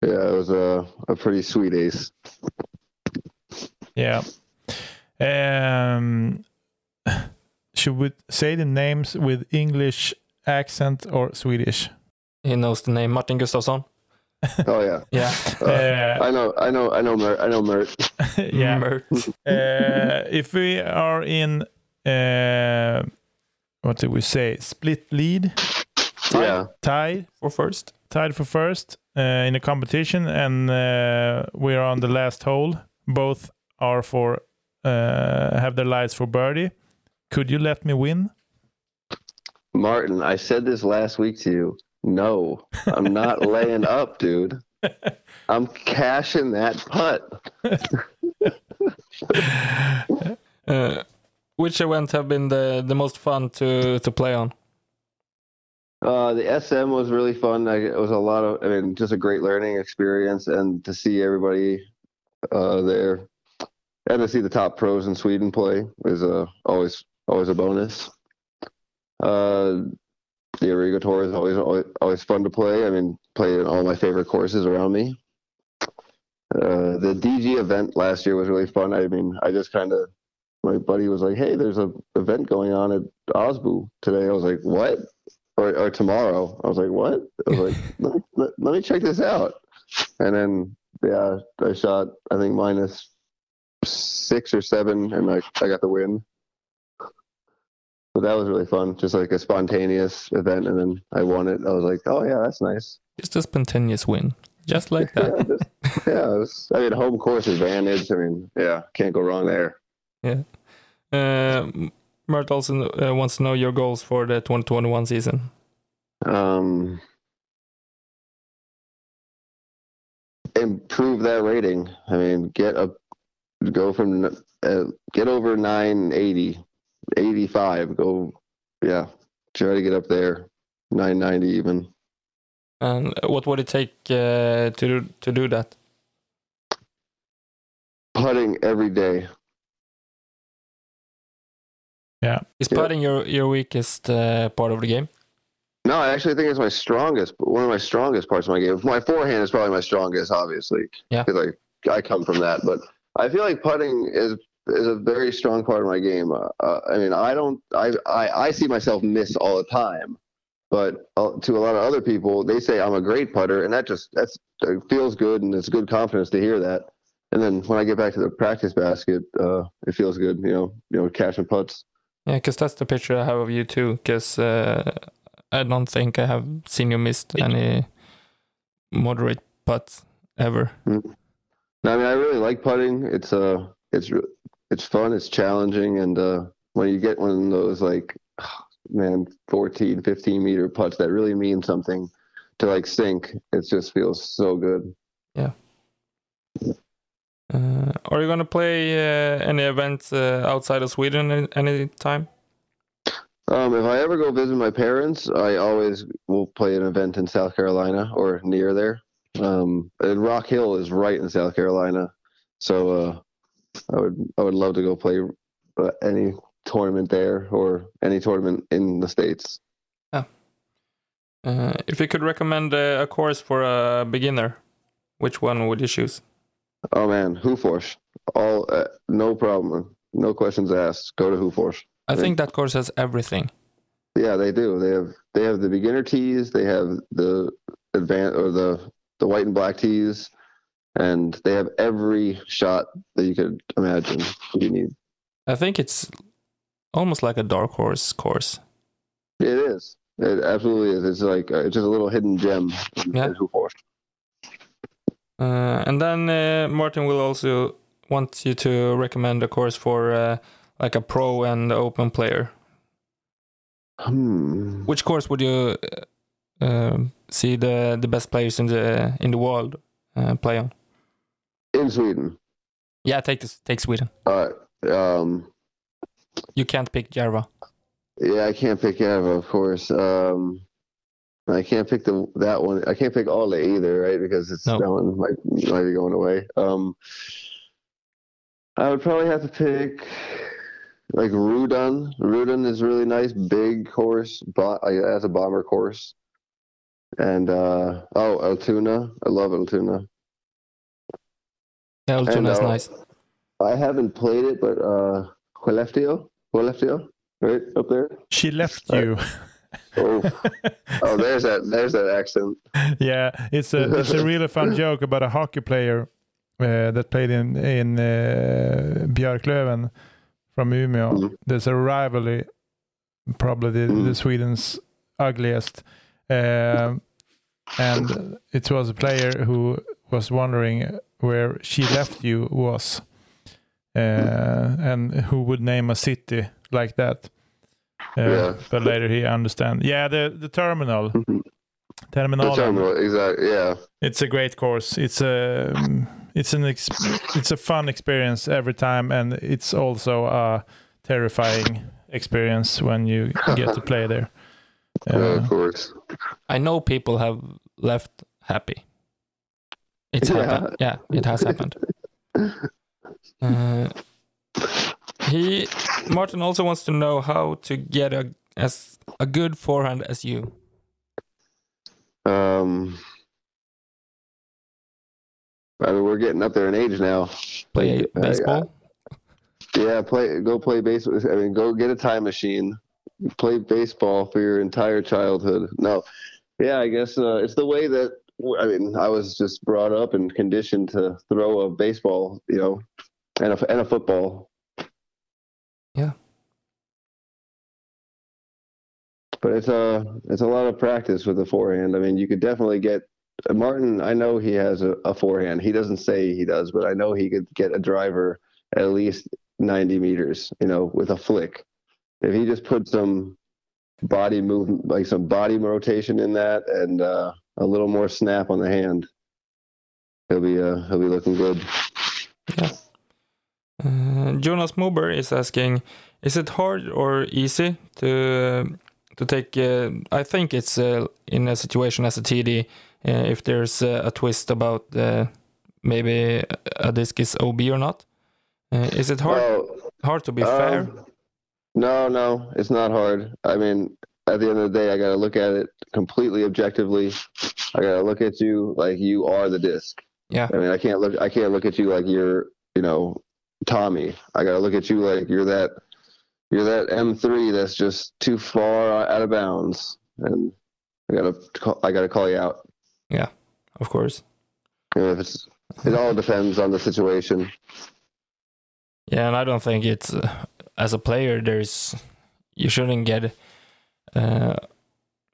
Yeah, it was a a pretty sweet ace. Yeah. Um, should we say the names with English accent or Swedish? He knows the name Martin Gustafsson. Oh yeah, <laughs> Yeah. Uh, I know, I know, I know, Mert, I know Mert. <laughs> yeah. Mert. Uh, if we are in, uh, what did we say? Split lead, Yeah, tied, for first. tied for first uh, in a competition, and uh, we're on the last hole. Both are for uh, have their lives for birdie. Could you let me win? Martin. I said this last week to you. No, I'm not <laughs> laying up, dude. I'm cashing that putt. <laughs> Uh, which event have been the, the most fun to, to play on? Uh, the SM was really fun. I, it was a lot of, I mean, just a great learning experience, and to see everybody uh, there, and to see the top pros in Sweden play is uh, always always a bonus. Uh, the Origo Tour is always, always always fun to play. I mean, play in all my favorite courses around me. Uh, the DG event last year was really fun. I mean, I just kind of my buddy was like, "Hey, there's a event going on at Osbu today." I was like, "What?" Or, or tomorrow. I was like, "What?" I was like, <laughs> let, me, let, let me check this out." And then, yeah, I shot I think minus six or seven, and I I got the win. But that was really fun, just like a spontaneous event, and then I won it. I was like, "Oh yeah, that's nice." Just a spontaneous win, just like <laughs> that. yeah, just, yeah it was, I mean, home course advantage. I mean, yeah, can't go wrong there. Yeah. Uh, Mert also uh, wants to know your goals for the 2021 season. Um, improve that rating. I mean, get up, go from uh, get over 980, 85. Go, yeah, try to get up there, 990 even. And what would it take uh, to do, to do that? Putting every day. Yeah. Is Yeah. putting your your weakest uh, part of the game? No, I actually think it's my strongest, one of my strongest parts of my game. My forehand is probably my strongest, obviously. Yeah. Because I, I come from that. But I feel like putting is is a very strong part of my game. Uh, uh, I mean, I don't, I, I, I see myself miss all the time. But uh, to a lot of other people, they say I'm a great putter, and that just that's it feels good, and it's good confidence to hear that. And then when I get back to the practice basket, uh, it feels good, you know, you know, catching putts. Yeah, because that's the picture I have of you too. Because uh, I don't think I have seen you missed any moderate putts ever. No, I mean, I really like putting. It's uh, it's it's fun. It's challenging, and uh, when you get one of those like, <sighs> man, 14, 15 meter putts that really mean something to like sink, it just feels so good. Uh, are you gonna play uh, any events uh, outside of Sweden any, any time? Um, if I ever go visit my parents, I always will play an event in South Carolina or near there. Um, and Rock Hill is right in South Carolina, so uh, I would I would love to go play uh, any tournament there or any tournament in the states. Uh, if you could recommend a course for a beginner, which one would you choose? Oh man, Hofors, all uh, no problem, no questions asked. Go to Hofors. I think that course has everything. Yeah, they do. They have they have the beginner tees, they have the advanced or the the white and black tees, and they have every shot that you could imagine you need. I think it's almost like a dark horse course. It is. It absolutely is. It's like uh, it's just a little hidden gem Yeah. Uh, and then uh, Martin will also want you to recommend a course for uh, like a pro and open player. Hmm. Which course would you uh, see the the best players in the in the world uh, play on? In Sweden. Yeah, take this, take Sweden. Uh, um, You can't pick Järva. Yeah, I can't pick Ava, of course. Um, I can't pick the that one. I can't pick Ole either, right? Because it's No. that one might might be going away. Um, I would probably have to pick like Rudan. Rudan is really nice, big course. Bo- uh, as a bomber course. And uh, oh, Altoona. I love Altoona. Yeah, Ultuna is uh, nice. I haven't played it, but uh, Skellefteå, Skellefteå, right up there. She left Uh, you. Oh, oh, there's that. There's that accent. <laughs> yeah, it's a it's a really fun <laughs> joke about a hockey player uh, that played in in uh, Björklöven from Umeå. Mhm. There's a rivalry, probably the, the Mm. Sweden's ugliest, um, and it was a player who was wondering where she left you was, uh, and who would name a city like that. Uh, Yeah. But later he understand. Yeah, the the terminal. Mhm. Terminalen. terminal, exactly. Yeah. It's a great course. It's a it's an ex- it's a fun experience every time, and it's also a terrifying experience when you get to play there. <laughs> Yeah, Uh, of course. I know people have left happy. It's Yeah. happened. Yeah, it has happened. <laughs> Uh, he Martin also wants to know how to get a as a good forehand as you. Um, I mean, we're getting up there in age now. Play Like, uh, baseball. Yeah, play. Go play baseball. I mean, go get a time machine. Play baseball for your entire childhood. No, yeah, I guess uh, it's the way that I mean. I was just brought up and conditioned to throw a baseball, you know, and a and a football. Yeah. But it's a it's a lot of practice with the forehand. I mean, you could definitely get Martin. I know he has a, a forehand. He doesn't say he does, but I know he could get a driver at least 90 meters, you know, with a flick. If he just put some body movement, like some body rotation in that, and uh, a little more snap on the hand, he'll be uh, he'll be looking good. Uh, Jonas Mober is asking, is it hard or easy to to take? Uh, I think it's uh, in a situation as a TD, uh, if there's uh, a twist about uh, maybe a disc is OB or not. Uh, is it hard Well, hard to be um, fair? No, no, it's not hard. I mean, at the end of the day, I got to look at it completely objectively. I got to look at you like you are the disc. Yeah. I mean, I can't look. I can't look at you like you're, you know, Tommy. I got to look at you like you're that. You're that M3 that's just too far out of bounds, and I gotta. Call, I gotta call you out. Yeah, of course. You know, if it's, it all depends on the situation. Yeah, and I don't think it's uh, as a player. There's you shouldn't get uh,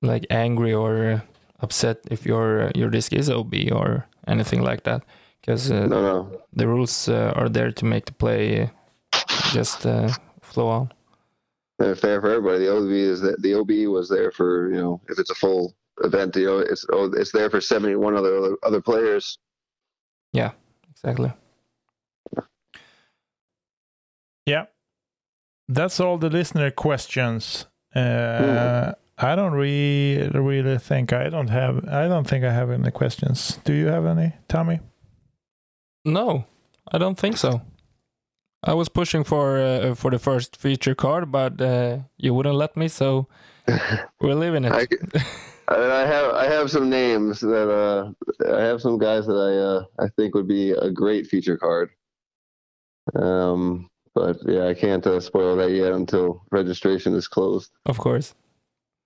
like angry or upset if your your disc is OB or anything like that, because uh, No, no. the rules uh, are there to make the play uh, just uh, flow on. Uh, fair for everybody. The OB is that the OB was there for you know if it's a full event, you know it's oh, it's there for seventy one other other players. Yeah, exactly. Yeah. That's all the listener questions. Uh, Mm. I don't really really think I don't have I don't think I have any questions. Do you have any, Tommy? No, I don't think so. I was pushing for uh, for the first feature card, but uh, you wouldn't let me, so <laughs> we're leaving it. I, I mean, I have I have some names that uh I have some guys that I uh I think would be a great feature card. Um, but yeah, I can't uh, spoil that yet until registration is closed. Of course.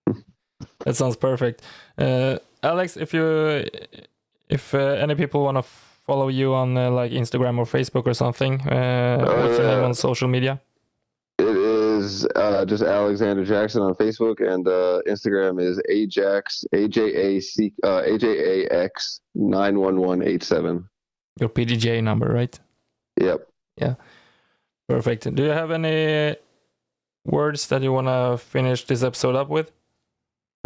<laughs> that sounds perfect. Uh, Alex, if you if uh, any people want to follow you on uh, like Instagram or Facebook or something, uh, what's your name on social media? It is uh, just Alexander Jackson on Facebook and uh, Instagram is Ajax A J A C uh, A J A X nine one one eight seven. Your PDGA number, right? Yep. Perfect. Do you have any words that you want to finish this episode up with?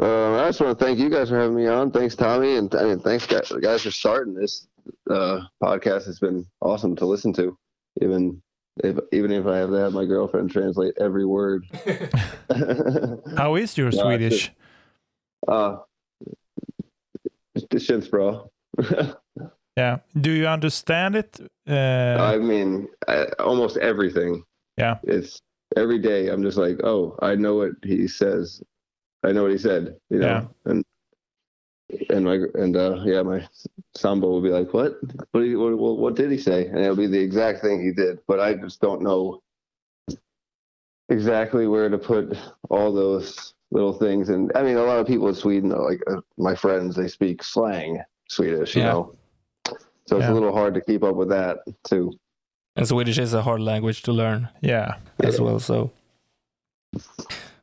Uh, I just want to thank you guys for having me on. Thanks, Tommy, and I mean, thanks guys, guys for starting this uh, podcast. It's been awesome to listen to, even if even if I have to have my girlfriend translate every word. <laughs> <laughs> How is your No, Swedish? uh, det känns bra. Yeah. Do you understand it? Uh, I mean, I, almost everything. Yeah. It's every day. I'm just like, oh, I know what he says. I know what he said. You know, Yeah. and and my and uh, yeah, my sambo will be like, what? What, did he, what? What what did he say? And it'll be the exact thing he did, but I just don't know exactly where to put all those little things. And I mean, a lot of people in Sweden, like uh, my friends, they speak slang Swedish. You Yeah. know. So it's Yeah. a little hard to keep up with that too. And Swedish is a hard language to learn yeah. as well. So,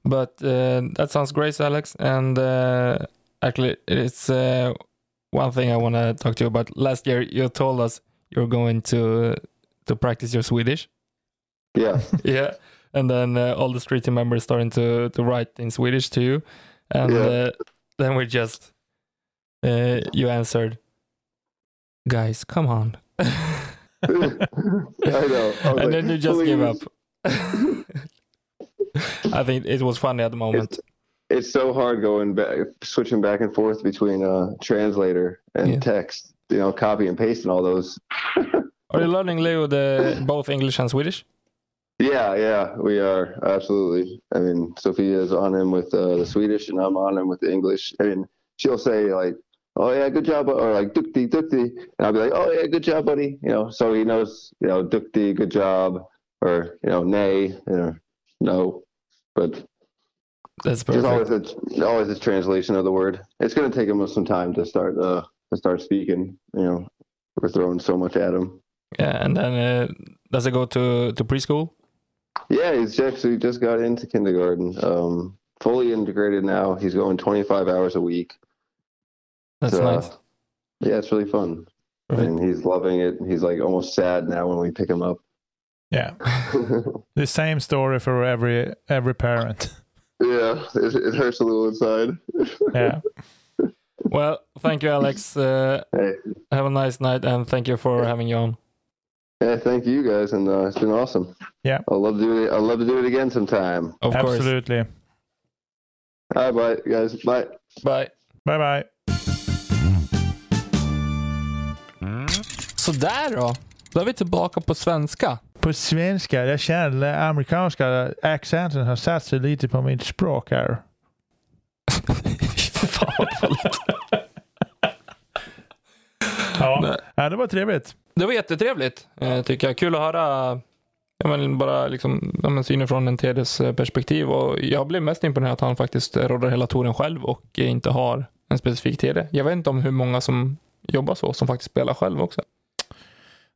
but uh, that sounds great, Alex. And uh, actually, it's uh, one thing I want to talk to you about. Last year, you told us you're going to to practice your Swedish. Yeah. <laughs> yeah, and then uh, all the street team members starting to to write in Swedish to you, and Yeah. uh, then we just uh, you answered, "Guys, come on," <laughs> I know. I and like, then you just give up. <laughs> I think it was funny at the moment. It's so hard going back, switching back and forth between uh, translator and Yeah. text. You know, copy and paste and all those. <laughs> Are you learning Leo the both English and Swedish? Yeah, yeah, we are absolutely. I mean, Sophia's on him with uh, the Swedish, and I'm on him with the English. I mean, she'll say like, "Oh yeah, good job," or like "Dukti, dukti," and I'll be like, "Oh yeah, good job, buddy." You know, so he knows, you know, "Dukti, good job," or you know, "Nay," you know, no, but That's there's always perfect. a always a translation of the word. It's going to take him some time to start uh to start speaking. You know, we're throwing so much at him. Yeah, and then uh, does it go to to preschool? Yeah, he's actually just got into kindergarten. Um, fully integrated now. He's going 25 hours a week. That's So, nice. Yeah, it's really fun. Perfect. And he's loving it. He's like almost sad now when we pick him up. Yeah, <laughs> the same story for every every parent. yeah, it, it hurts a little inside. <laughs> Yeah, Well, thank you, Alex. Uh, hey, have a nice night, and thank you for having you on. yeah, thank you guys, and uh, it's been awesome. Yeah. I'd love to do it. I'd love to do it again sometime. Of course. absolutely. All right, bye, guys. Bye. Bye. Bye bye. Sådär då. Då är vi tillbaka på svenska. På svenska, jag känner den amerikanska accenten har satt sig lite på mitt språk här. <laughs> Fan vad. Ja, ja det var trevligt. Det var jättetrevligt, eh, tycker jag. Kul att höra ja, men bara liksom, ja, men synen från en TDs eh, perspektiv. Och jag blev mest imponerad att han faktiskt råddar hela touren själv och inte har en specifik TD. Jag vet inte om hur många som jobbar så, som faktiskt spelar själv också.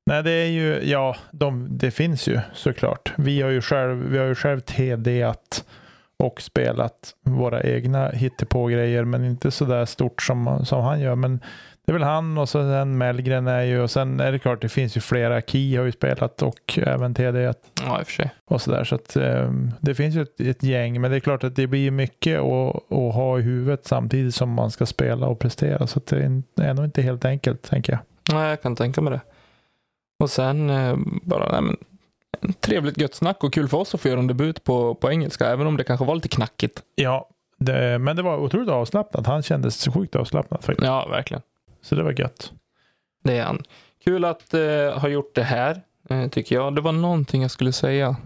Nej, det är ju, ja, de, det finns ju såklart. Vi har ju själv, vi har ju själv TDat och spelat våra egna hittepå-grejer, men inte så där stort som, som han gör. Men det är väl han och sen Mellgren är ju, och sen är det klart, det finns ju flera. Key har ju spelat och även TD Ja, i och för sig. och sådär. Så att eh, det finns ju ett, ett gäng, men det är klart att det blir mycket att, att ha i huvudet samtidigt som man ska spela och prestera. Så det är nog inte helt enkelt, tänker jag. Nej, jag kan tänka mig det. Och sen eh, bara, nej, men, en trevligt gött snack och kul för oss att få göra en debut på, på engelska, även om det kanske var lite knackigt. Ja, det, men det var otroligt avslappnat. Han kändes sjukt avslappnad faktiskt. Ja, verkligen. Så det var gött. Det är han. Kul att eh, ha gjort det här, eh, tycker jag. Det var någonting jag skulle säga.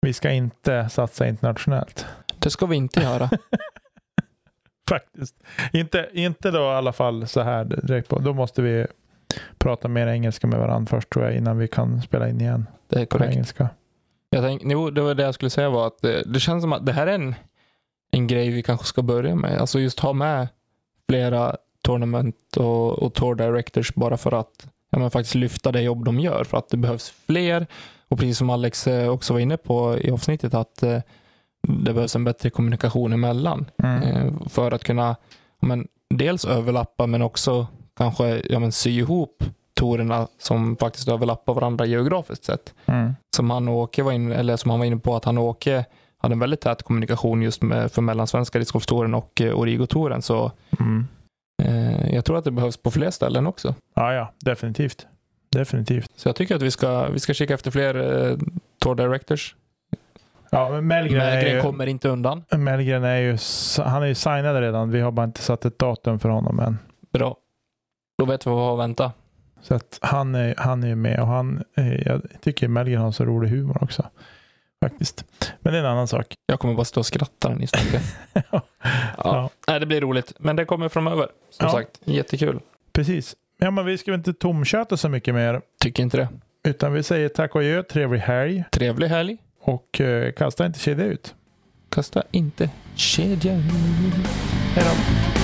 Vi ska inte satsa internationellt. Det ska vi inte göra. <laughs> Faktiskt. Inte, inte då i alla fall så här direkt på. Då måste vi prata mer engelska med varandra först tror jag innan vi kan spela in igen Det är på korrekt. engelska. Jag tänk, jo, det var det jag skulle säga var att det, det känns som att det här är en, en grej vi kanske ska börja med. Alltså just ha med flera tournament och, och tour directors bara för att ja, men faktiskt lyfta det jobb de gör. För att det behövs fler. Och precis som Alex eh, också var inne på i avsnittet att eh, det behövs en bättre kommunikation emellan. Mm. Eh, för att kunna men, dels överlappa men också kanske ja, men, sy ihop tourerna som faktiskt överlappar varandra geografiskt sett Mm. som han och Åke var inne, eller som han var inne på att han och Åke hade en väldigt tät kommunikation just med, för mellansvenska discgolftouren och eh, Origo-touren. Så Mm. eh, jag tror att det behövs på fler ställen också. Ja, ja, definitivt. Definitivt. Så jag tycker att vi ska, vi ska kika efter fler eh, tour directors. Ja, men Mellgren ju, kommer inte undan. Mellgren är ju, han är ju signad redan. Vi har bara inte satt ett datum för honom än. Bra. Då vet vi vad vi har att vänta. Så att han är, han är ju med och han, eh, jag tycker Mellgren har så rolig humor också. Faktiskt. Men det är en annan sak. <laughs> Jag kommer bara stå och skratta när ni snackar. <laughs> ja. Ja. Nej, det blir roligt. Men det kommer framöver. Som Ja. sagt, jättekul. Precis. Ja, men vi ska väl inte tomköta så mycket mer. Tycker inte det. Utan vi säger tack och adjö, trevlig helg Trevlig helg. och eh, kasta inte kedja ut. Kasta inte kedjan. Hej då.